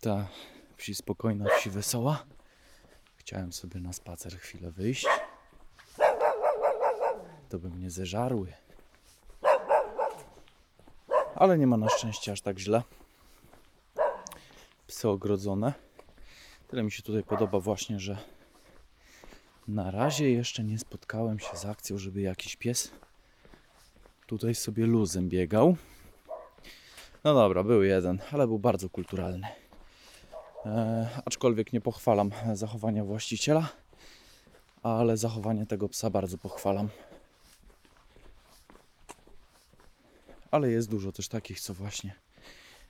Ta wsi spokojna, wsi wesoła. Chciałem sobie na spacer chwilę wyjść. To by mnie zeżarły. Ale nie ma na szczęście aż tak źle. Psy ogrodzone. Tyle mi się tutaj podoba właśnie, że na razie jeszcze nie spotkałem się z akcją, żeby jakiś pies tutaj sobie luzem biegał. No dobra, był jeden, ale był bardzo kulturalny. E, aczkolwiek nie pochwalam zachowania właściciela, ale zachowanie tego psa bardzo pochwalam. Ale jest dużo też takich, co właśnie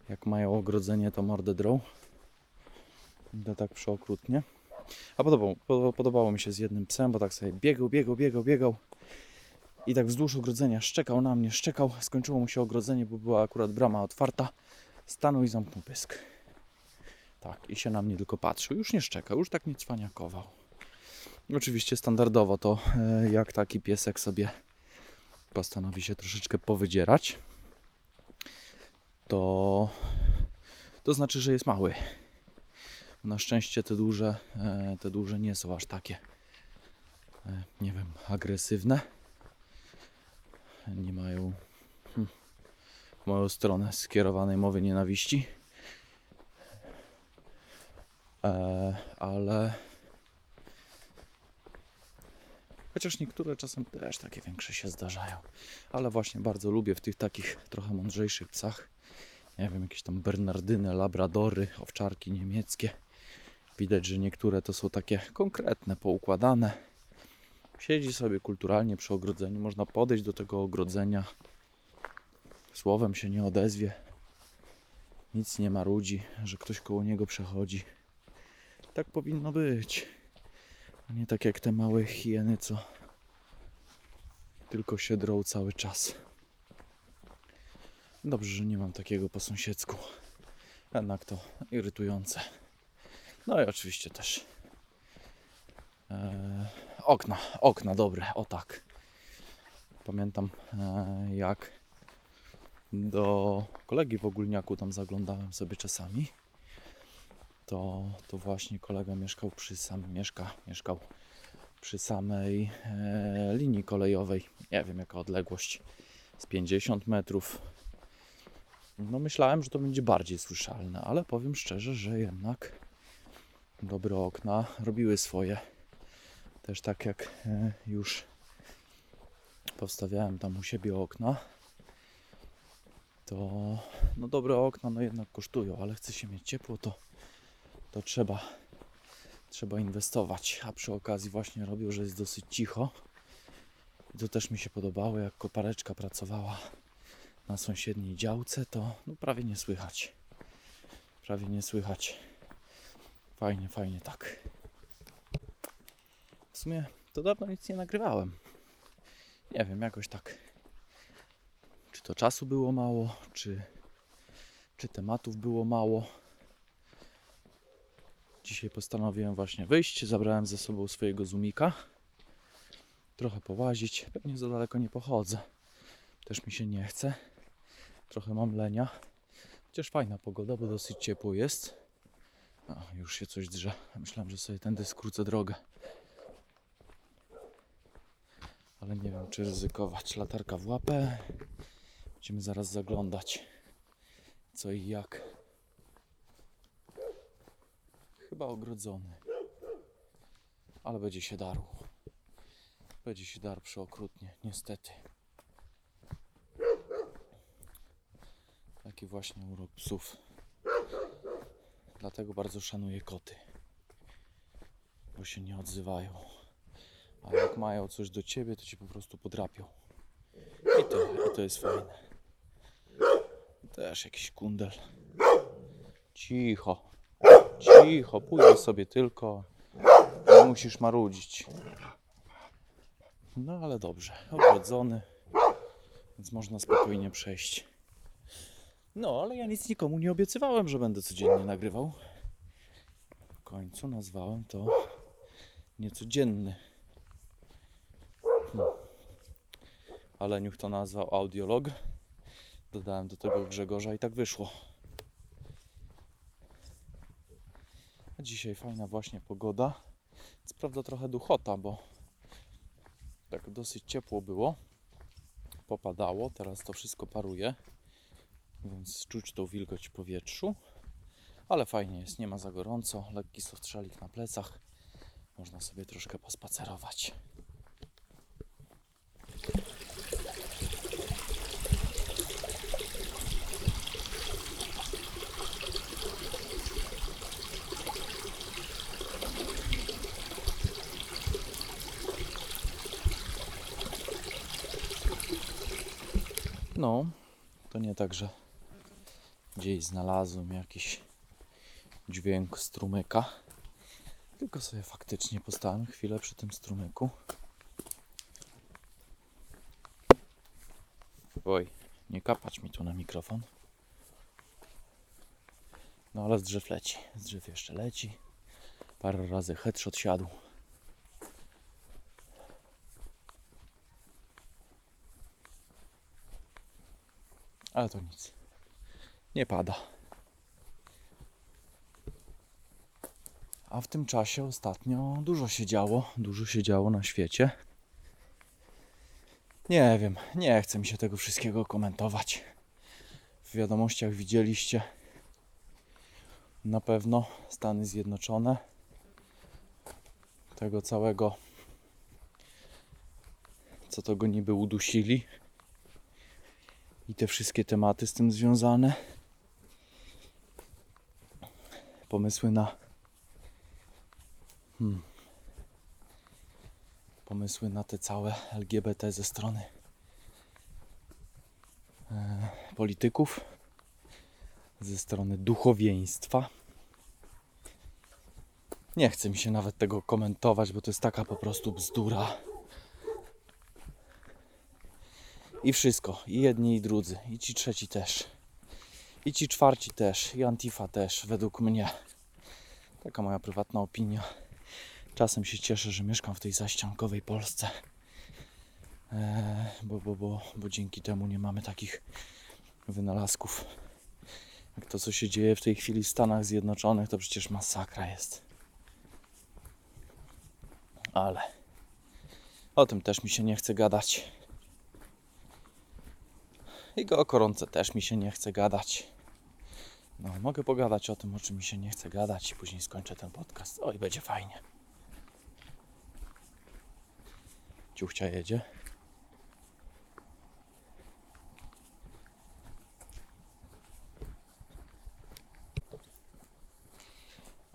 jak mają ogrodzenie, to mordę drą. To tak przeokrutnie. A podobało, po- podobało mi się z jednym psem, bo tak sobie biegał, biegał, biegał, biegał. I tak wzdłuż ogrodzenia szczekał na mnie, szczekał. Skończyło mu się ogrodzenie, bo była akurat brama otwarta. Stanął i zamknął pysk. Tak, i się na mnie tylko patrzył. Już nie szczekał, już tak nie cwaniakował. Oczywiście standardowo to, e, jak taki piesek sobie postanowi się troszeczkę powydzierać, to, to znaczy, że jest mały. Na szczęście te duże, e, te duże nie są aż takie, e, nie wiem, agresywne. Nie mają hm, w moją stronę skierowanej mowy nienawiści. E, ale chociaż niektóre czasem też takie większe się zdarzają. Ale właśnie bardzo lubię w tych takich trochę mądrzejszych psach. Nie wiem, jakieś tam Bernardyny, Labradory, owczarki niemieckie. Widać, że niektóre to są takie konkretne, poukładane. Siedzi sobie kulturalnie przy ogrodzeniu. Można podejść do tego ogrodzenia. Słowem się nie odezwie. Nic nie marudzi, że ktoś koło niego przechodzi. Tak powinno być. A nie tak jak te małe hieny, co tylko się drą cały czas. Dobrze, że nie mam takiego po sąsiedzku. Jednak to irytujące. No i oczywiście też e, okna, okna dobre, o tak. Pamiętam e, jak do kolegi w Ogólniaku tam zaglądałem sobie czasami. To, to właśnie kolega mieszkał przy sam, mieszka, mieszkał przy samej e, linii kolejowej. Nie wiem jaka odległość, z 50 metrów. No myślałem, że to będzie bardziej słyszalne, ale powiem szczerze, że jednak dobre okna robiły swoje. Też tak jak e, już powstawiałem tam u siebie okna, to no dobre okna no jednak kosztują, ale chce się mieć ciepło, to, to trzeba trzeba inwestować. A przy okazji właśnie robił, że jest dosyć cicho. I to też mi się podobało, jak kopareczka pracowała na sąsiedniej działce, to no, prawie nie słychać. Prawie nie słychać. Fajnie, fajnie tak. W sumie to dawno nic nie nagrywałem. Nie wiem, jakoś tak. Czy to czasu było mało, czy, czy tematów było mało. Dzisiaj postanowiłem właśnie wyjść. Zabrałem ze sobą swojego zoomika. Trochę połazić. Pewnie za daleko nie pochodzę. Też mi się nie chce. Trochę mam lenia. Chociaż fajna pogoda, bo dosyć ciepło jest. Już się coś drze. Myślałem, że sobie tędy skrócę drogę. Ale nie wiem, czy ryzykować. Latarka w łapę. Będziemy zaraz zaglądać. Co i jak. Chyba ogrodzony. Ale będzie się darł. Będzie się darł przeokrutnie, niestety. Taki właśnie urok psów. Dlatego bardzo szanuję koty. Bo się nie odzywają. A jak mają coś do ciebie, to ci po prostu podrapią. I to, i to jest fajne. Też jakiś kundel. Cicho. Cicho, pójdę sobie tylko. Nie musisz marudzić. No ale dobrze, ogrodzony, więc można spokojnie przejść. No, ale ja nic nikomu nie obiecywałem, że będę codziennie nagrywał. W końcu nazwałem to niecodzienny. Hmm. Ale niech to nazwał audiolog. Dodałem do tego Grzegorza i tak wyszło. A dzisiaj fajna właśnie pogoda. Co prawda trochę duchota, bo tak dosyć ciepło było. Popadało, teraz to wszystko paruje, więc czuć tą wilgoć w powietrzu. Ale fajnie jest, nie ma za gorąco, lekki softrzalik na plecach. Można sobie troszkę pospacerować. No, to nie tak, że gdzieś znalazłem jakiś dźwięk strumyka, tylko sobie faktycznie postałem chwilę przy tym strumyku. Oj, nie kapać mi tu na mikrofon. No ale z drzew leci, z drzew jeszcze leci. Parę razy headshot siadł. Ale to nic. Nie pada. A w tym czasie ostatnio dużo się działo, dużo się działo na świecie. Nie wiem, nie chcę mi się tego wszystkiego komentować. W wiadomościach widzieliście na pewno Stany Zjednoczone tego całego, co to go niby udusili i te wszystkie tematy z tym związane. Pomysły na hmm, pomysły na te całe LGBT ze strony e, polityków, ze strony duchowieństwa. Nie chcę mi się nawet tego komentować, bo to jest taka po prostu bzdura. I wszystko. I jedni, i drudzy. I ci trzeci też. I ci czwarci też. I Antifa też, według mnie. Taka moja prywatna opinia. Czasem się cieszę, że mieszkam w tej zaściankowej Polsce. Eee, bo, bo, bo, bo dzięki temu nie mamy takich wynalazków. Jak to, co się dzieje w tej chwili w Stanach Zjednoczonych, to przecież masakra jest. Ale o tym też mi się nie chce gadać. I o koronce też mi się nie chce gadać. No, mogę pogadać o tym, o czym mi się nie chce gadać i później skończę ten podcast. Oj, będzie fajnie. Ciuchcia jedzie.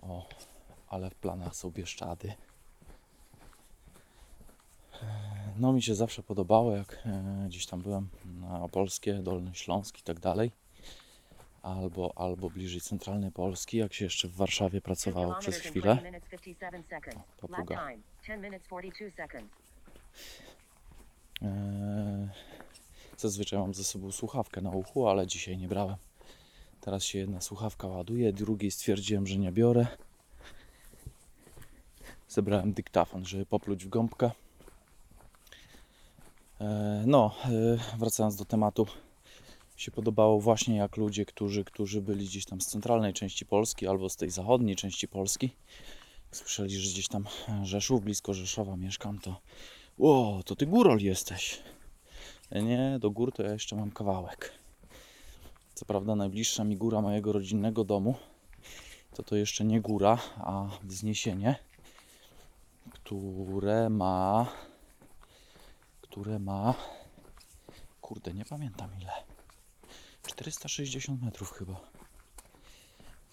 O, ale w planach są Bieszczady. No mi się zawsze podobało, jak e, gdzieś tam byłem na Opolskie, Dolny Śląsk i tak dalej. Albo, albo bliżej centralnej Polski, jak się jeszcze w Warszawie pracowało przez chwilę. Papuga. E, Zazwyczaj mam ze sobą słuchawkę na uchu, ale dzisiaj nie brałem. Teraz się jedna słuchawka ładuje, drugiej stwierdziłem, że nie biorę. Zebrałem dyktafon, żeby popluć w gąbkę. E, No, e, wracając do tematu, się podobało właśnie jak ludzie, którzy, którzy byli gdzieś tam z centralnej części Polski albo z tej zachodniej części Polski, słyszeli, że gdzieś tam Rzeszów, blisko Rzeszowa mieszkam, to o, to ty górol jesteś. Nie, do gór to ja jeszcze mam kawałek. Co prawda najbliższa mi góra mojego rodzinnego domu to to jeszcze nie góra, a wzniesienie, które ma które ma kurde, nie pamiętam ile. 460 metrów chyba.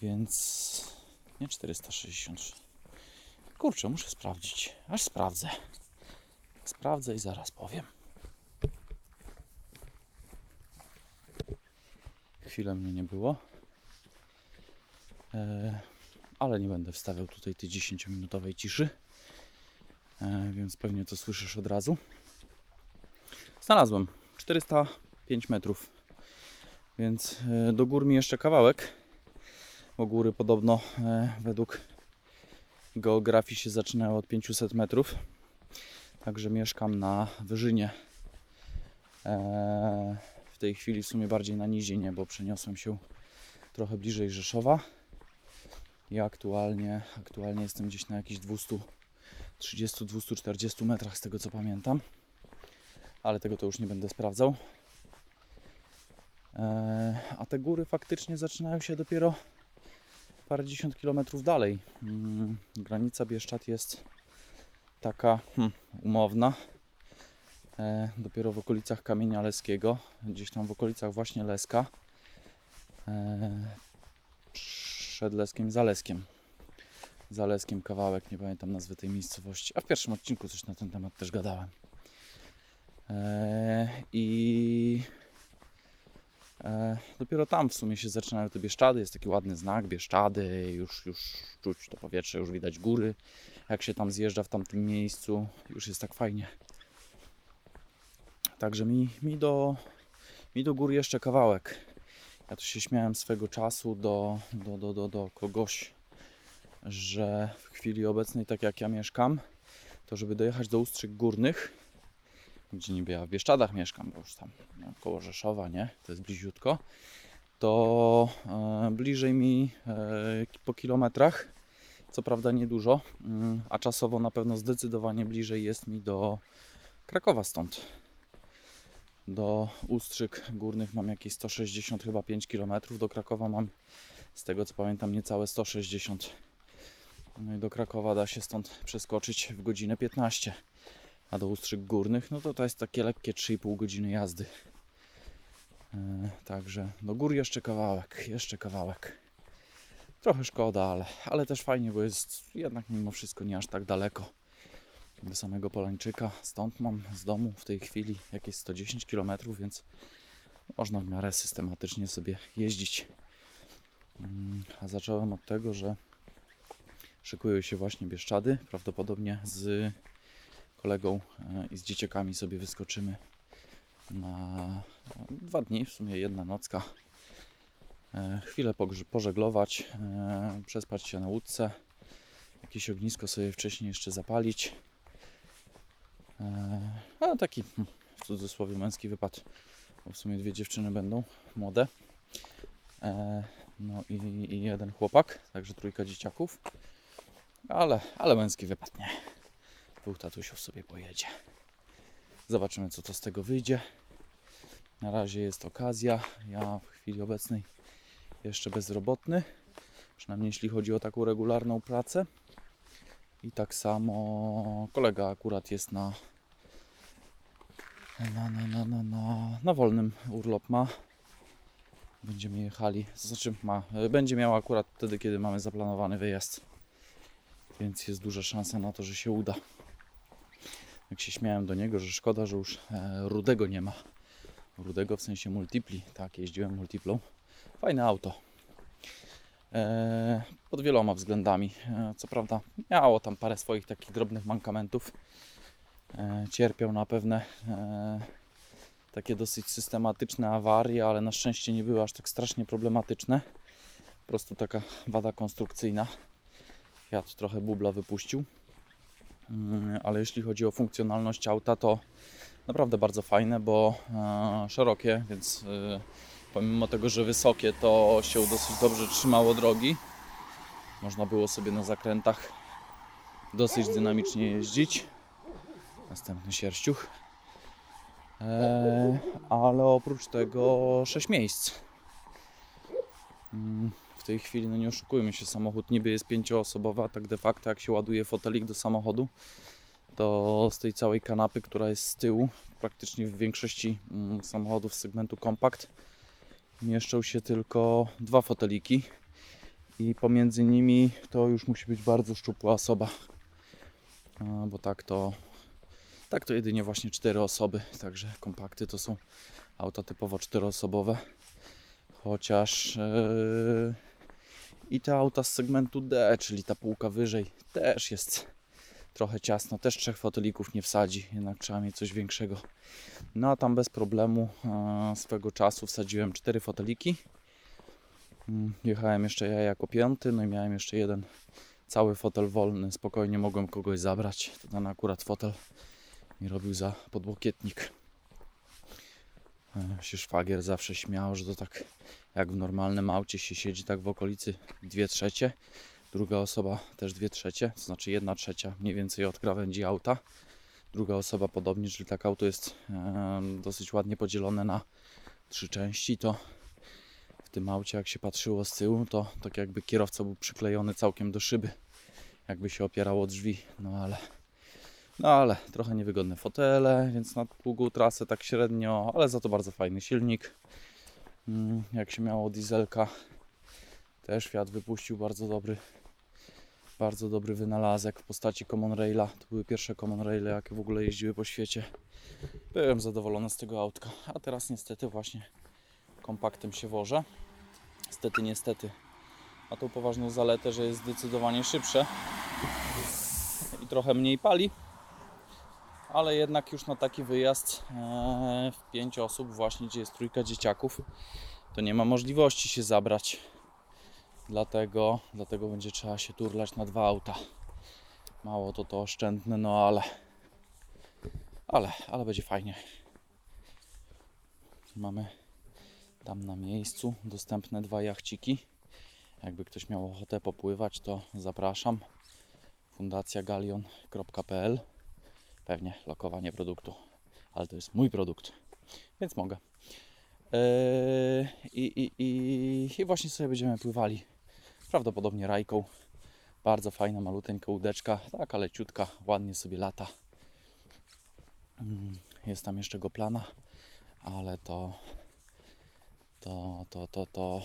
Więc nie 460. Kurczę, muszę sprawdzić. Aż sprawdzę. Sprawdzę i zaraz powiem. Chwilę mnie nie było. E, ale nie będę wstawiał tutaj tej 10-minutowej ciszy. E, więc pewnie to słyszysz od razu. Znalazłem 405 metrów. Więc e, do gór mi jeszcze kawałek. Bo góry podobno e, według geografii się zaczynają od 500 metrów. Także mieszkam na wyżynie. E, w tej chwili w sumie bardziej na nizinie, bo przeniosłem się trochę bliżej Rzeszowa. Ja aktualnie, aktualnie jestem gdzieś na jakichś 230-240 metrach z tego co pamiętam. Ale tego to już nie będę sprawdzał. E, a te góry faktycznie zaczynają się dopiero parędziesiąt kilometrów dalej. Mm, granica Bieszczad jest taka hmm, umowna. E, dopiero w okolicach Kamienia Leskiego, gdzieś tam w okolicach właśnie Leska. E, przed Leskiem, za Leskiem. Za Leskiem kawałek, nie pamiętam nazwy tej miejscowości. A w pierwszym odcinku coś na ten temat też gadałem. E, I e, dopiero tam w sumie się zaczynają te Bieszczady. Jest taki ładny znak, Bieszczady. Już, już czuć to powietrze, już widać góry. Jak się tam zjeżdża w tamtym miejscu, już jest tak fajnie. Także mi, mi, do, mi do góry jeszcze kawałek. Ja tu się śmiałem swego czasu do, do, do, do, do kogoś, że w chwili obecnej, tak jak ja mieszkam, to żeby dojechać do Ustrzyk Górnych, gdzie niby ja w Bieszczadach mieszkam, bo już tam no, koło Rzeszowa, nie? To jest bliziutko, to e, bliżej mi e, po kilometrach, co prawda niedużo, mm, a czasowo na pewno zdecydowanie bliżej jest mi do Krakowa stąd. Do Ustrzyk Górnych mam jakieś 160 chyba 5 km, do Krakowa mam z tego co pamiętam niecałe 160 no i do Krakowa da się stąd przeskoczyć w godzinę 15 a do Ustrzyk Górnych no to to jest takie lekkie 3,5 godziny jazdy e, także do gór jeszcze kawałek, jeszcze kawałek trochę szkoda, ale, ale też fajnie, bo jest jednak mimo wszystko nie aż tak daleko do samego Polańczyka. Stąd mam z domu w tej chwili jakieś 110 km, więc można w miarę systematycznie sobie jeździć. Mm, a zacząłem od tego, że szykują się właśnie Bieszczady. Prawdopodobnie z kolegą e, i z dzieciakami sobie wyskoczymy na dwa dni, w sumie jedna nocka. E, chwilę pożeglować, e, przespać się na łódce, jakieś ognisko sobie wcześniej jeszcze zapalić a taki hm, w cudzysłowie męski wypad, bo w sumie dwie dziewczyny będą młode. No i, i jeden chłopak, także trójka dzieciaków. Ale, ale męski wypad nie. Dwóch tatusiów sobie pojedzie. Zobaczymy, co to z tego wyjdzie. Na razie jest okazja. Ja w chwili obecnej jeszcze bezrobotny. Przynajmniej jeśli chodzi o taką regularną pracę. I tak samo kolega akurat jest na na, na, na, na, na, na wolnym urlop ma. Będziemy jechali, znaczy ma, będzie miał akurat wtedy, kiedy mamy zaplanowany wyjazd. Więc jest duża szansa na to, że się uda. Jak się śmiałem do niego, że szkoda, że już e, rudego nie ma. Rudego w sensie multipli. Tak, jeździłem multiplą. Fajne auto. E, pod wieloma względami. E, co prawda miało tam parę swoich takich drobnych mankamentów cierpiał na pewne takie dosyć systematyczne awarie, ale na szczęście nie były aż tak strasznie problematyczne. Po prostu taka wada konstrukcyjna. Fiat trochę bubla wypuścił. Mm, ale jeśli chodzi o funkcjonalność auta, to naprawdę bardzo fajne, bo e, szerokie, więc pomimo tego, że wysokie, to się dosyć dobrze trzymało drogi. Można było sobie na zakrętach dosyć dynamicznie jeździć. Następny sierściuch. Eee, ale oprócz tego 6 miejsc. W tej chwili, no nie oszukujmy się, samochód niby jest pięcioosobowy, a tak de facto jak się ładuje fotelik do samochodu, to z tej całej kanapy, która jest z tyłu, praktycznie w większości mm, samochodów segmentu kompakt, mieszczą się tylko dwa foteliki i pomiędzy nimi to już musi być bardzo szczupła osoba, bo tak to tak to jedynie właśnie cztery osoby, także kompakty to są auta typowo czteroosobowe. Chociaż yy, i te auta z segmentu D, czyli ta półka wyżej, też jest trochę ciasno. Też trzech fotelików nie wsadzi, jednak trzeba mieć coś większego. No a tam bez problemu yy, swego czasu wsadziłem cztery foteliki. Yy, jechałem jeszcze ja jako piąty, no i miałem jeszcze jeden cały fotel wolny. Spokojnie mogłem kogoś zabrać. Ten akurat fotel mi robił za podłokietnik. E, się szwagier zawsze śmiał, że to tak jak w normalnym aucie się siedzi tak w okolicy 2 trzecie, druga osoba też dwie trzecie, to znaczy jedna trzecia mniej więcej od krawędzi auta. Druga osoba podobnie, czyli tak auto jest dosyć ładnie podzielone na trzy części, to w tym aucie jak się patrzyło z tyłu, to tak jakby kierowca był przyklejony całkiem do szyby, jakby się opierało drzwi, no ale no ale trochę niewygodne fotele, więc na długą trasę tak średnio, ale za to bardzo fajny silnik. Mm, Jak się miało dieselka, też Fiat wypuścił bardzo dobry, bardzo dobry wynalazek w postaci Common Raila. To były pierwsze Common Raile, jakie w ogóle jeździły po świecie. Byłem zadowolony z tego autka, a teraz niestety właśnie kompaktem się wożę. Niestety, niestety. Ma tą poważną zaletę, że jest zdecydowanie szybsze i trochę mniej pali ale jednak już na taki wyjazd e, w pięć osób, właśnie gdzie jest trójka dzieciaków, to nie ma możliwości się zabrać. Dlatego, dlatego będzie trzeba się turlać na dwa auta. Mało to to oszczędne, no ale, ale, ale będzie fajnie. Mamy tam na miejscu dostępne dwa jachciki. Jakby ktoś miał ochotę popływać, to zapraszam. Fundacja galion.pl pewnie lokowanie produktu, ale to jest mój produkt, więc mogę. Eee, i, i, i, właśnie sobie będziemy pływali. Prawdopodobnie rajką. Bardzo fajna, maluteńka łódeczka, taka leciutka, ładnie sobie lata. Mm, Jest tam jeszcze go plana, ale to, to, to, to, to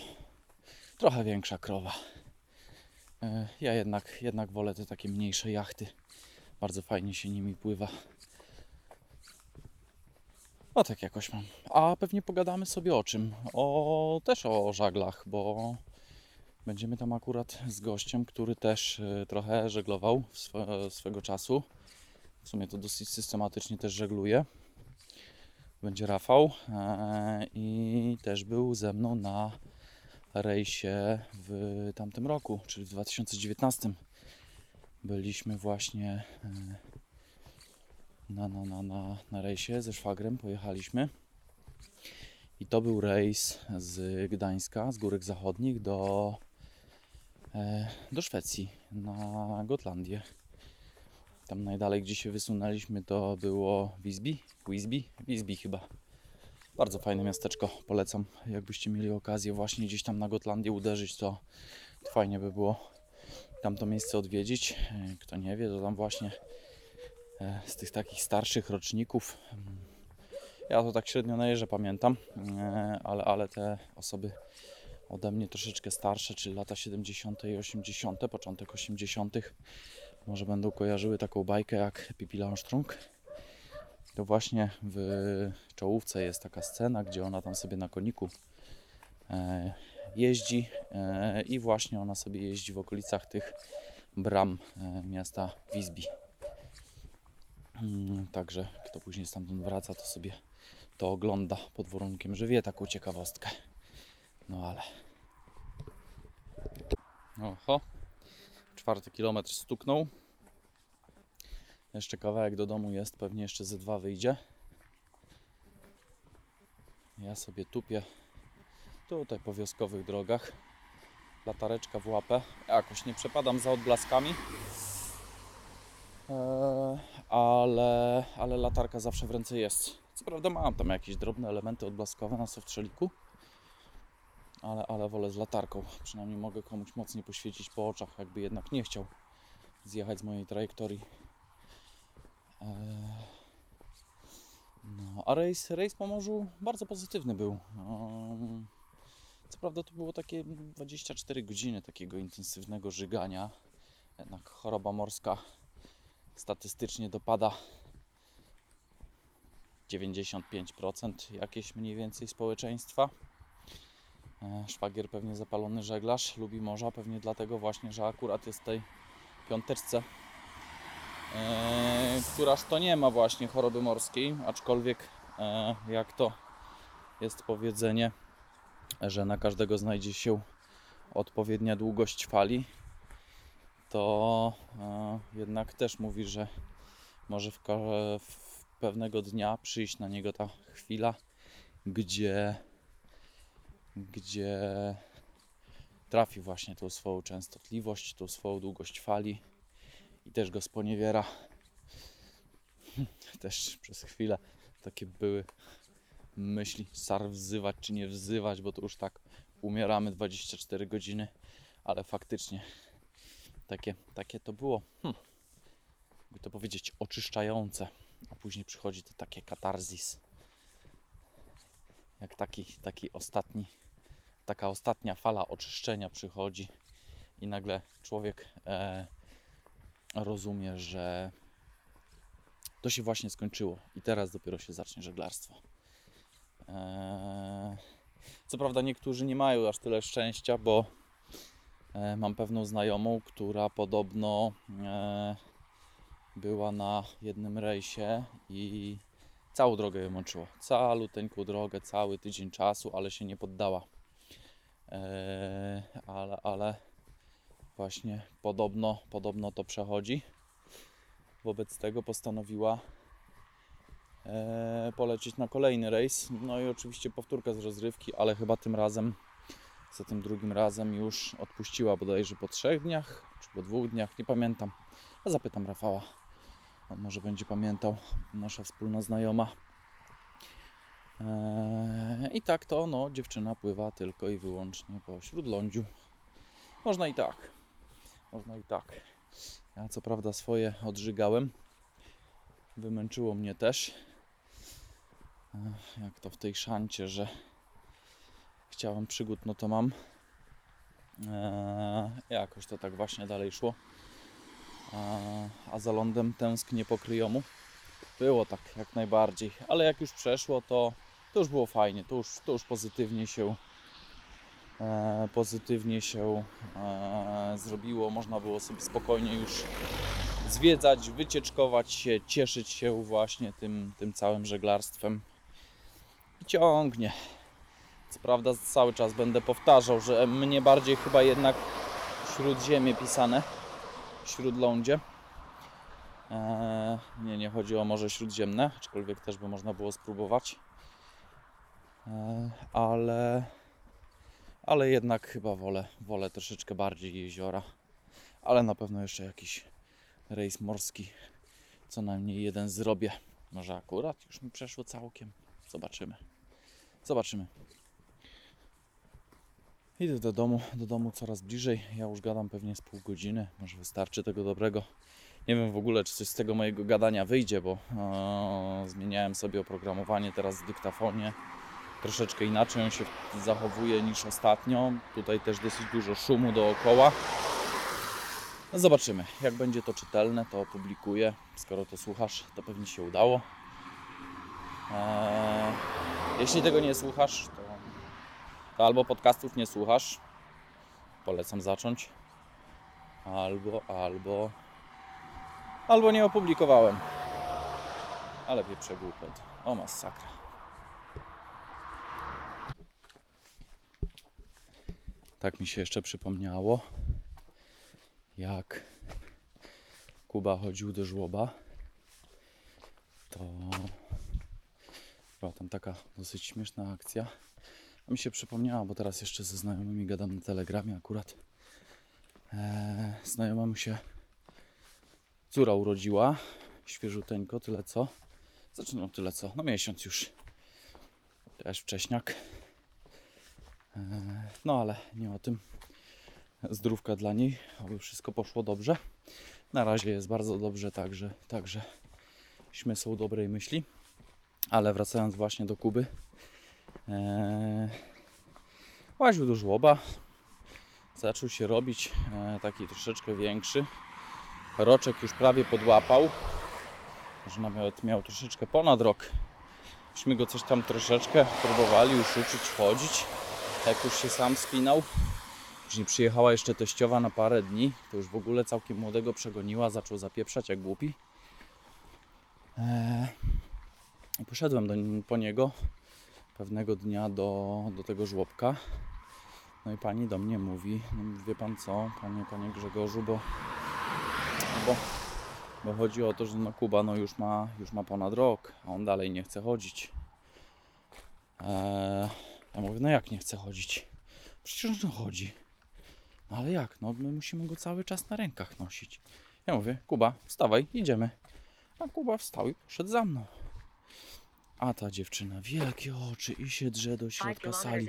trochę większa krowa. Eee, Ja jednak, jednak wolę te takie mniejsze jachty. Bardzo fajnie się nimi pływa. O tak jakoś mam. A pewnie pogadamy sobie o czym? O też o żaglach, bo będziemy tam akurat z gościem, który też y, trochę żeglował swe, swego czasu. W sumie to dosyć systematycznie też żegluje. Będzie Rafał e, i też był ze mną na rejsie w tamtym roku, czyli w 2019 byliśmy właśnie e, na, na, na, na, na rejsie ze szwagrem, pojechaliśmy. I to był rejs z Gdańska, z Górek Zachodnich do, e, do Szwecji, na Gotlandię. Tam najdalej, gdzie się wysunęliśmy, to było Visby, Visby, Visby chyba. Bardzo fajne miasteczko, polecam. Jakbyście mieli okazję właśnie gdzieś tam na Gotlandię uderzyć, to fajnie by było tamto miejsce odwiedzić. E, Kto nie wie, to tam właśnie e, z tych takich starszych roczników. mm, Ja to tak średnio na jeżdżę pamiętam, e, ale, ale te osoby ode mnie troszeczkę starsze, czyli lata 70. i 80., początek 80., może będą kojarzyły taką bajkę jak Pippi Langstrump. To właśnie w czołówce jest taka scena, gdzie ona tam sobie na koniku jeździ e, i właśnie ona sobie jeździ w okolicach tych bram e, miasta Visby. Mm, Także kto później stamtąd wraca, to sobie to ogląda pod warunkiem, że wie taką ciekawostkę. No ale. Oho. Czwarty kilometr stuknął. Jeszcze kawałek do domu jest, pewnie jeszcze ze dwa wyjdzie. Ja sobie tupię tutaj po wioskowych drogach. Latareczka w łapę. Jakoś nie przepadam za odblaskami. Eee, ale, ale latarka zawsze w ręce jest. Co prawda mam tam jakieś drobne elementy odblaskowe na softrzeliku, ale, ale wolę z latarką. Przynajmniej mogę komuś mocniej poświecić po oczach, jakby jednak nie chciał zjechać z mojej trajektorii. Eee, no, a rejs, rejs po morzu bardzo pozytywny był. Ehm, Co prawda to było takie 24 godziny takiego intensywnego żygania. Jednak choroba morska statystycznie dopada 95% jakieś mniej więcej społeczeństwa. E, Szwagier pewnie zapalony żeglarz, lubi morza, pewnie dlatego właśnie, że akurat jest w tej piąteczce, e, któraż to nie ma właśnie choroby morskiej, aczkolwiek e, jak to jest powiedzenie, że na każdego znajdzie się odpowiednia długość fali, to e, jednak też mówi, że może w, pewnego dnia przyjść na niego ta chwila, gdzie, gdzie trafi właśnie tą swoją częstotliwość, tą swoją długość fali i też go sponiewiera. Też przez chwilę takie były myśli, sar wzywać czy nie wzywać, bo to już tak umieramy 24 godziny, ale faktycznie takie, takie to było, hm, jakby to powiedzieć, oczyszczające, a później przychodzi to takie katarzis, jak taki, taki ostatni, taka ostatnia fala oczyszczenia przychodzi i nagle człowiek e, rozumie, że to się właśnie skończyło i teraz dopiero się zacznie żeglarstwo. Eee, co prawda niektórzy nie mają aż tyle szczęścia, bo e, mam pewną znajomą, która podobno e, była na jednym rejsie i całą drogę ją mączyło. Caluteńką drogę, cały tydzień czasu, ale się nie poddała. E, ale, ale właśnie podobno, podobno to przechodzi. Wobec tego postanowiła polecieć na kolejny rejs. No i oczywiście powtórka z rozrywki, ale chyba tym razem, za tym drugim razem już odpuściła bodajże po trzech dniach, czy po dwóch dniach, nie pamiętam. A zapytam Rafała. On może będzie pamiętał, nasza wspólna znajoma. E, I tak to, no, dziewczyna pływa tylko i wyłącznie po śródlądziu. Można i tak. Można i tak. Ja co prawda swoje odżygałem. Wymęczyło mnie też. Jak to w tej szancie, że chciałem przygód, no to mam. Eee, jakoś to tak właśnie dalej szło. Eee, a za lądem tęsknię po kryjomu. Było tak jak najbardziej, ale jak już przeszło, to, to już było fajnie, to już, to już pozytywnie się e, pozytywnie się e, zrobiło. Można było sobie spokojnie już zwiedzać, wycieczkować się, cieszyć się właśnie tym, tym całym żeglarstwem. Ciągnie. Co prawda cały czas będę powtarzał, że mnie bardziej chyba jednak śródziemie pisane, śródlądzie. E, nie, nie chodzi o Morze Śródziemne, aczkolwiek też by można było spróbować. E, ale ale jednak chyba wolę, wolę troszeczkę bardziej jeziora. Ale na pewno jeszcze jakiś rejs morski, co najmniej jeden zrobię. Może akurat już mi przeszło całkiem. Zobaczymy. Zobaczymy. Idę do domu, do domu coraz bliżej. Ja już gadam pewnie z pół godziny. Może wystarczy tego dobrego. Nie wiem w ogóle, czy coś z tego mojego gadania wyjdzie, bo o, zmieniałem sobie oprogramowanie teraz w dyktafonie troszeczkę inaczej on się zachowuje niż ostatnio. Tutaj też dosyć dużo szumu dookoła. No zobaczymy, jak będzie to czytelne, to opublikuję. Skoro to słuchasz, to pewnie się udało. Eee, jeśli tego nie słuchasz, to, to albo podcastów nie słuchasz, polecam zacząć, albo, albo, albo nie opublikowałem. Ale pieprze głupot. O masakra. Tak mi się jeszcze przypomniało, jak Kuba chodził do żłoba, to była tam taka dosyć śmieszna akcja. A mi się przypomniała, bo teraz jeszcze ze znajomymi gadam na telegramie akurat. Eee, znajoma mu się córa urodziła, świeżuteńko, tyle co. Znaczy no tyle co, no miesiąc już. Też wcześniak. No ale nie o tym. Zdrówka dla niej, aby wszystko poszło dobrze. Na razie jest bardzo dobrze, także, takżeśmy są dobrej myśli. Ale wracając właśnie do Kuby, ee, łaził do żłoba, zaczął się robić e, taki troszeczkę większy. Roczek już prawie podłapał, że nawet miał troszeczkę ponad rok. Myśmy go coś tam troszeczkę próbowali już uczyć chodzić jak już się sam spinał. Później przyjechała jeszcze teściowa na parę dni, to już w ogóle całkiem młodego przegoniła, zaczął zapieprzać jak głupi. Eee, poszedłem do, po niego pewnego dnia do, do tego żłobka. No i pani do mnie mówi, no wie pan co, panie, panie Grzegorzu, bo, bo, bo chodzi o to, że no Kuba no już, ma, już ma ponad rok, a on dalej nie chce chodzić. Eee, ja mówię, no jak nie chce chodzić? Przecież on chodzi. No ale jak? No my musimy go cały czas na rękach nosić. Ja mówię, Kuba, wstawaj, idziemy. A Kuba wstał i poszedł za mną. A ta dziewczyna, wielkie oczy i się drze do środka sali.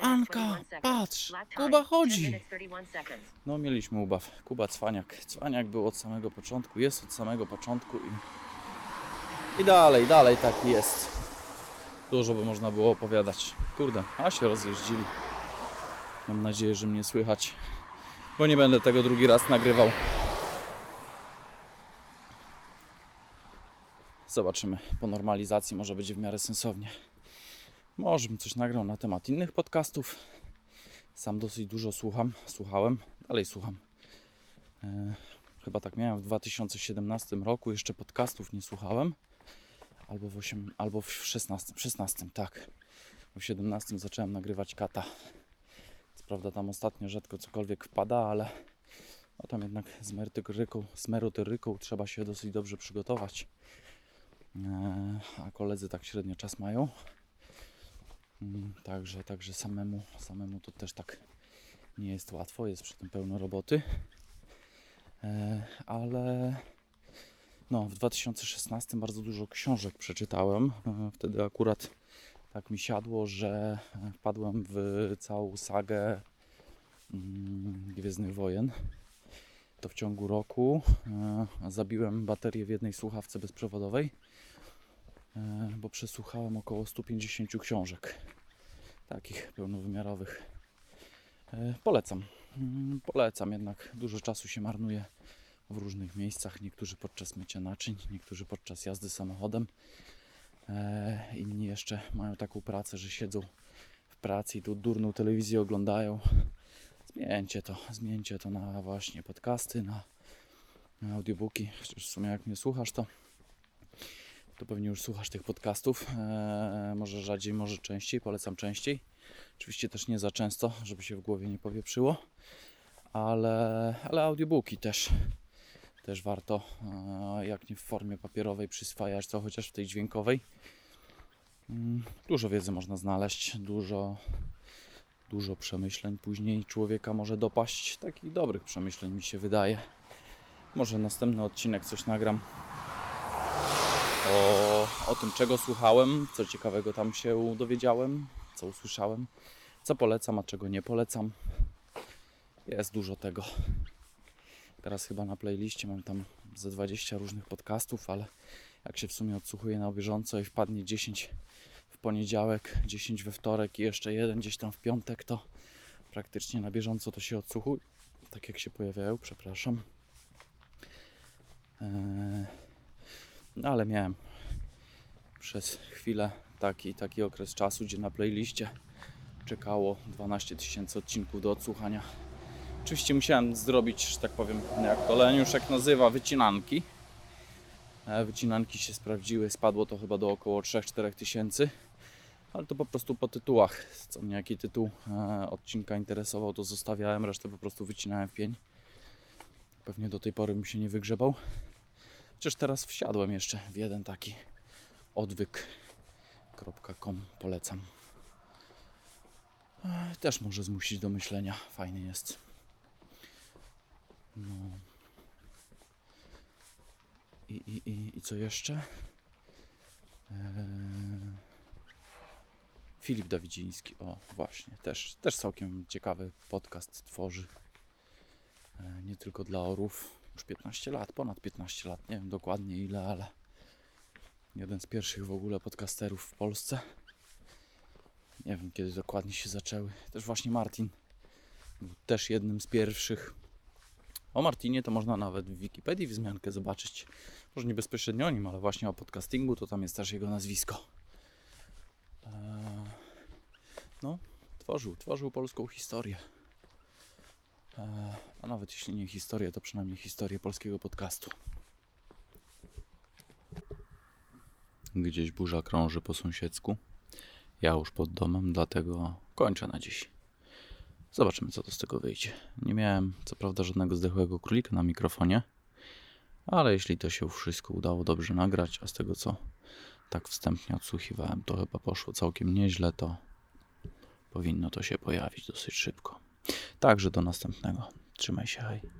Anka, patrz, Kuba chodzi. No mieliśmy ubaw. Kuba Cwaniak. Cwaniak był od samego początku, jest od samego początku i, i dalej, dalej taki jest. Dużo by można było opowiadać. Kurde, a się rozjeździli. Mam nadzieję, że mnie słychać, bo nie będę tego drugi raz nagrywał. Zobaczymy. Po normalizacji może będzie w miarę sensownie. Może bym coś nagrał na temat innych podcastów. Sam dosyć dużo słucham, słuchałem, dalej słucham. E, chyba tak miałem w 2017 roku, jeszcze podcastów nie słuchałem. Albo w, 8, albo w 16, 16, tak. W 17 zacząłem nagrywać kata. Co prawda tam ostatnio rzadko cokolwiek wpada, ale no tam jednak z merytoryką, z merytoryką trzeba się dosyć dobrze przygotować. E, a koledzy tak średnio czas mają. Mm, Także, także samemu, samemu to też tak nie jest łatwo, jest przy tym pełno roboty. E, Ale no, w 2016 bardzo dużo książek przeczytałem. E, Wtedy akurat tak mi siadło, że wpadłem w całą sagę mm, Gwiezdnych Wojen. To w ciągu roku zabiłem baterię w jednej słuchawce bezprzewodowej, bo przesłuchałem około 150 książek takich pełnowymiarowych. E, Polecam. Mm, Polecam, jednak dużo czasu się marnuje w różnych miejscach. Niektórzy podczas mycia naczyń, niektórzy podczas jazdy samochodem. E, Inni jeszcze mają taką pracę, że siedzą w pracy i tu durną telewizję oglądają. Zmieńcie to, zmieńcie to na właśnie podcasty, na audiobooki. Chociaż w sumie jak mnie słuchasz, to, to pewnie już słuchasz tych podcastów. E, może rzadziej, może częściej, polecam częściej. Oczywiście też nie za często, żeby się w głowie nie powieprzyło, ale, ale audiobooki też, też warto, e, jak nie w formie papierowej, przyswajać to chociaż w tej dźwiękowej. Mm, Dużo wiedzy można znaleźć, dużo, dużo przemyśleń później człowieka może dopaść. Takich dobrych przemyśleń mi się wydaje. Może następny odcinek coś nagram o, o tym, czego słuchałem, co ciekawego tam się dowiedziałem, co usłyszałem, co polecam, a czego nie polecam. Jest dużo tego. Teraz chyba na playliście mam tam ze 20 różnych podcastów, ale jak się w sumie odsłuchuje na bieżąco i wpadnie 10 w poniedziałek, 10 we wtorek i jeszcze jeden gdzieś tam w piątek, to praktycznie na bieżąco to się odsłuchuje. Tak jak się pojawiają, przepraszam. Eee, ale miałem przez chwilę taki, taki okres czasu, gdzie na playliście czekało 12 tysięcy odcinków do odsłuchania. Oczywiście musiałem zrobić, że tak powiem, jak to Leniuszek nazywa, wycinanki. E, Wycinanki się sprawdziły, spadło to chyba do około 3-4 tysięcy. Ale to po prostu po tytułach. Co mnie jaki tytuł e, odcinka interesował, to zostawiałem, resztę po prostu wycinałem w pień. Pewnie do tej pory bym się nie wygrzebał. Chociaż teraz wsiadłem jeszcze w jeden taki odwyk.com polecam. Też może zmusić do myślenia. Fajny jest. No. I, i, i, i co jeszcze? Eee... Filip Dawidziński, o właśnie, też, też całkiem ciekawy podcast tworzy. E, nie tylko dla orów, już 15 lat, ponad 15 lat, nie wiem dokładnie ile, ale jeden z pierwszych w ogóle podcasterów w Polsce. Nie wiem kiedy dokładnie się zaczęły. Też właśnie Martin był też jednym z pierwszych. O Martinie to można nawet w Wikipedii wzmiankę zobaczyć. Może nie bezpośrednio o nim, ale właśnie o podcastingu, to tam jest też jego nazwisko. Eee, No, tworzył, tworzył polską historię. A nawet jeśli nie historię, to przynajmniej historię polskiego podcastu. Gdzieś burza krąży po sąsiedzku. Ja już pod domem, dlatego kończę na dziś. Zobaczymy, co to z tego wyjdzie. Nie miałem, co prawda, żadnego zdechłego królika na mikrofonie, ale jeśli to się wszystko udało dobrze nagrać, a z tego co tak wstępnie odsłuchiwałem, to chyba poszło całkiem nieźle, to powinno to się pojawić dosyć szybko. Także do następnego. Trzymaj się, hej.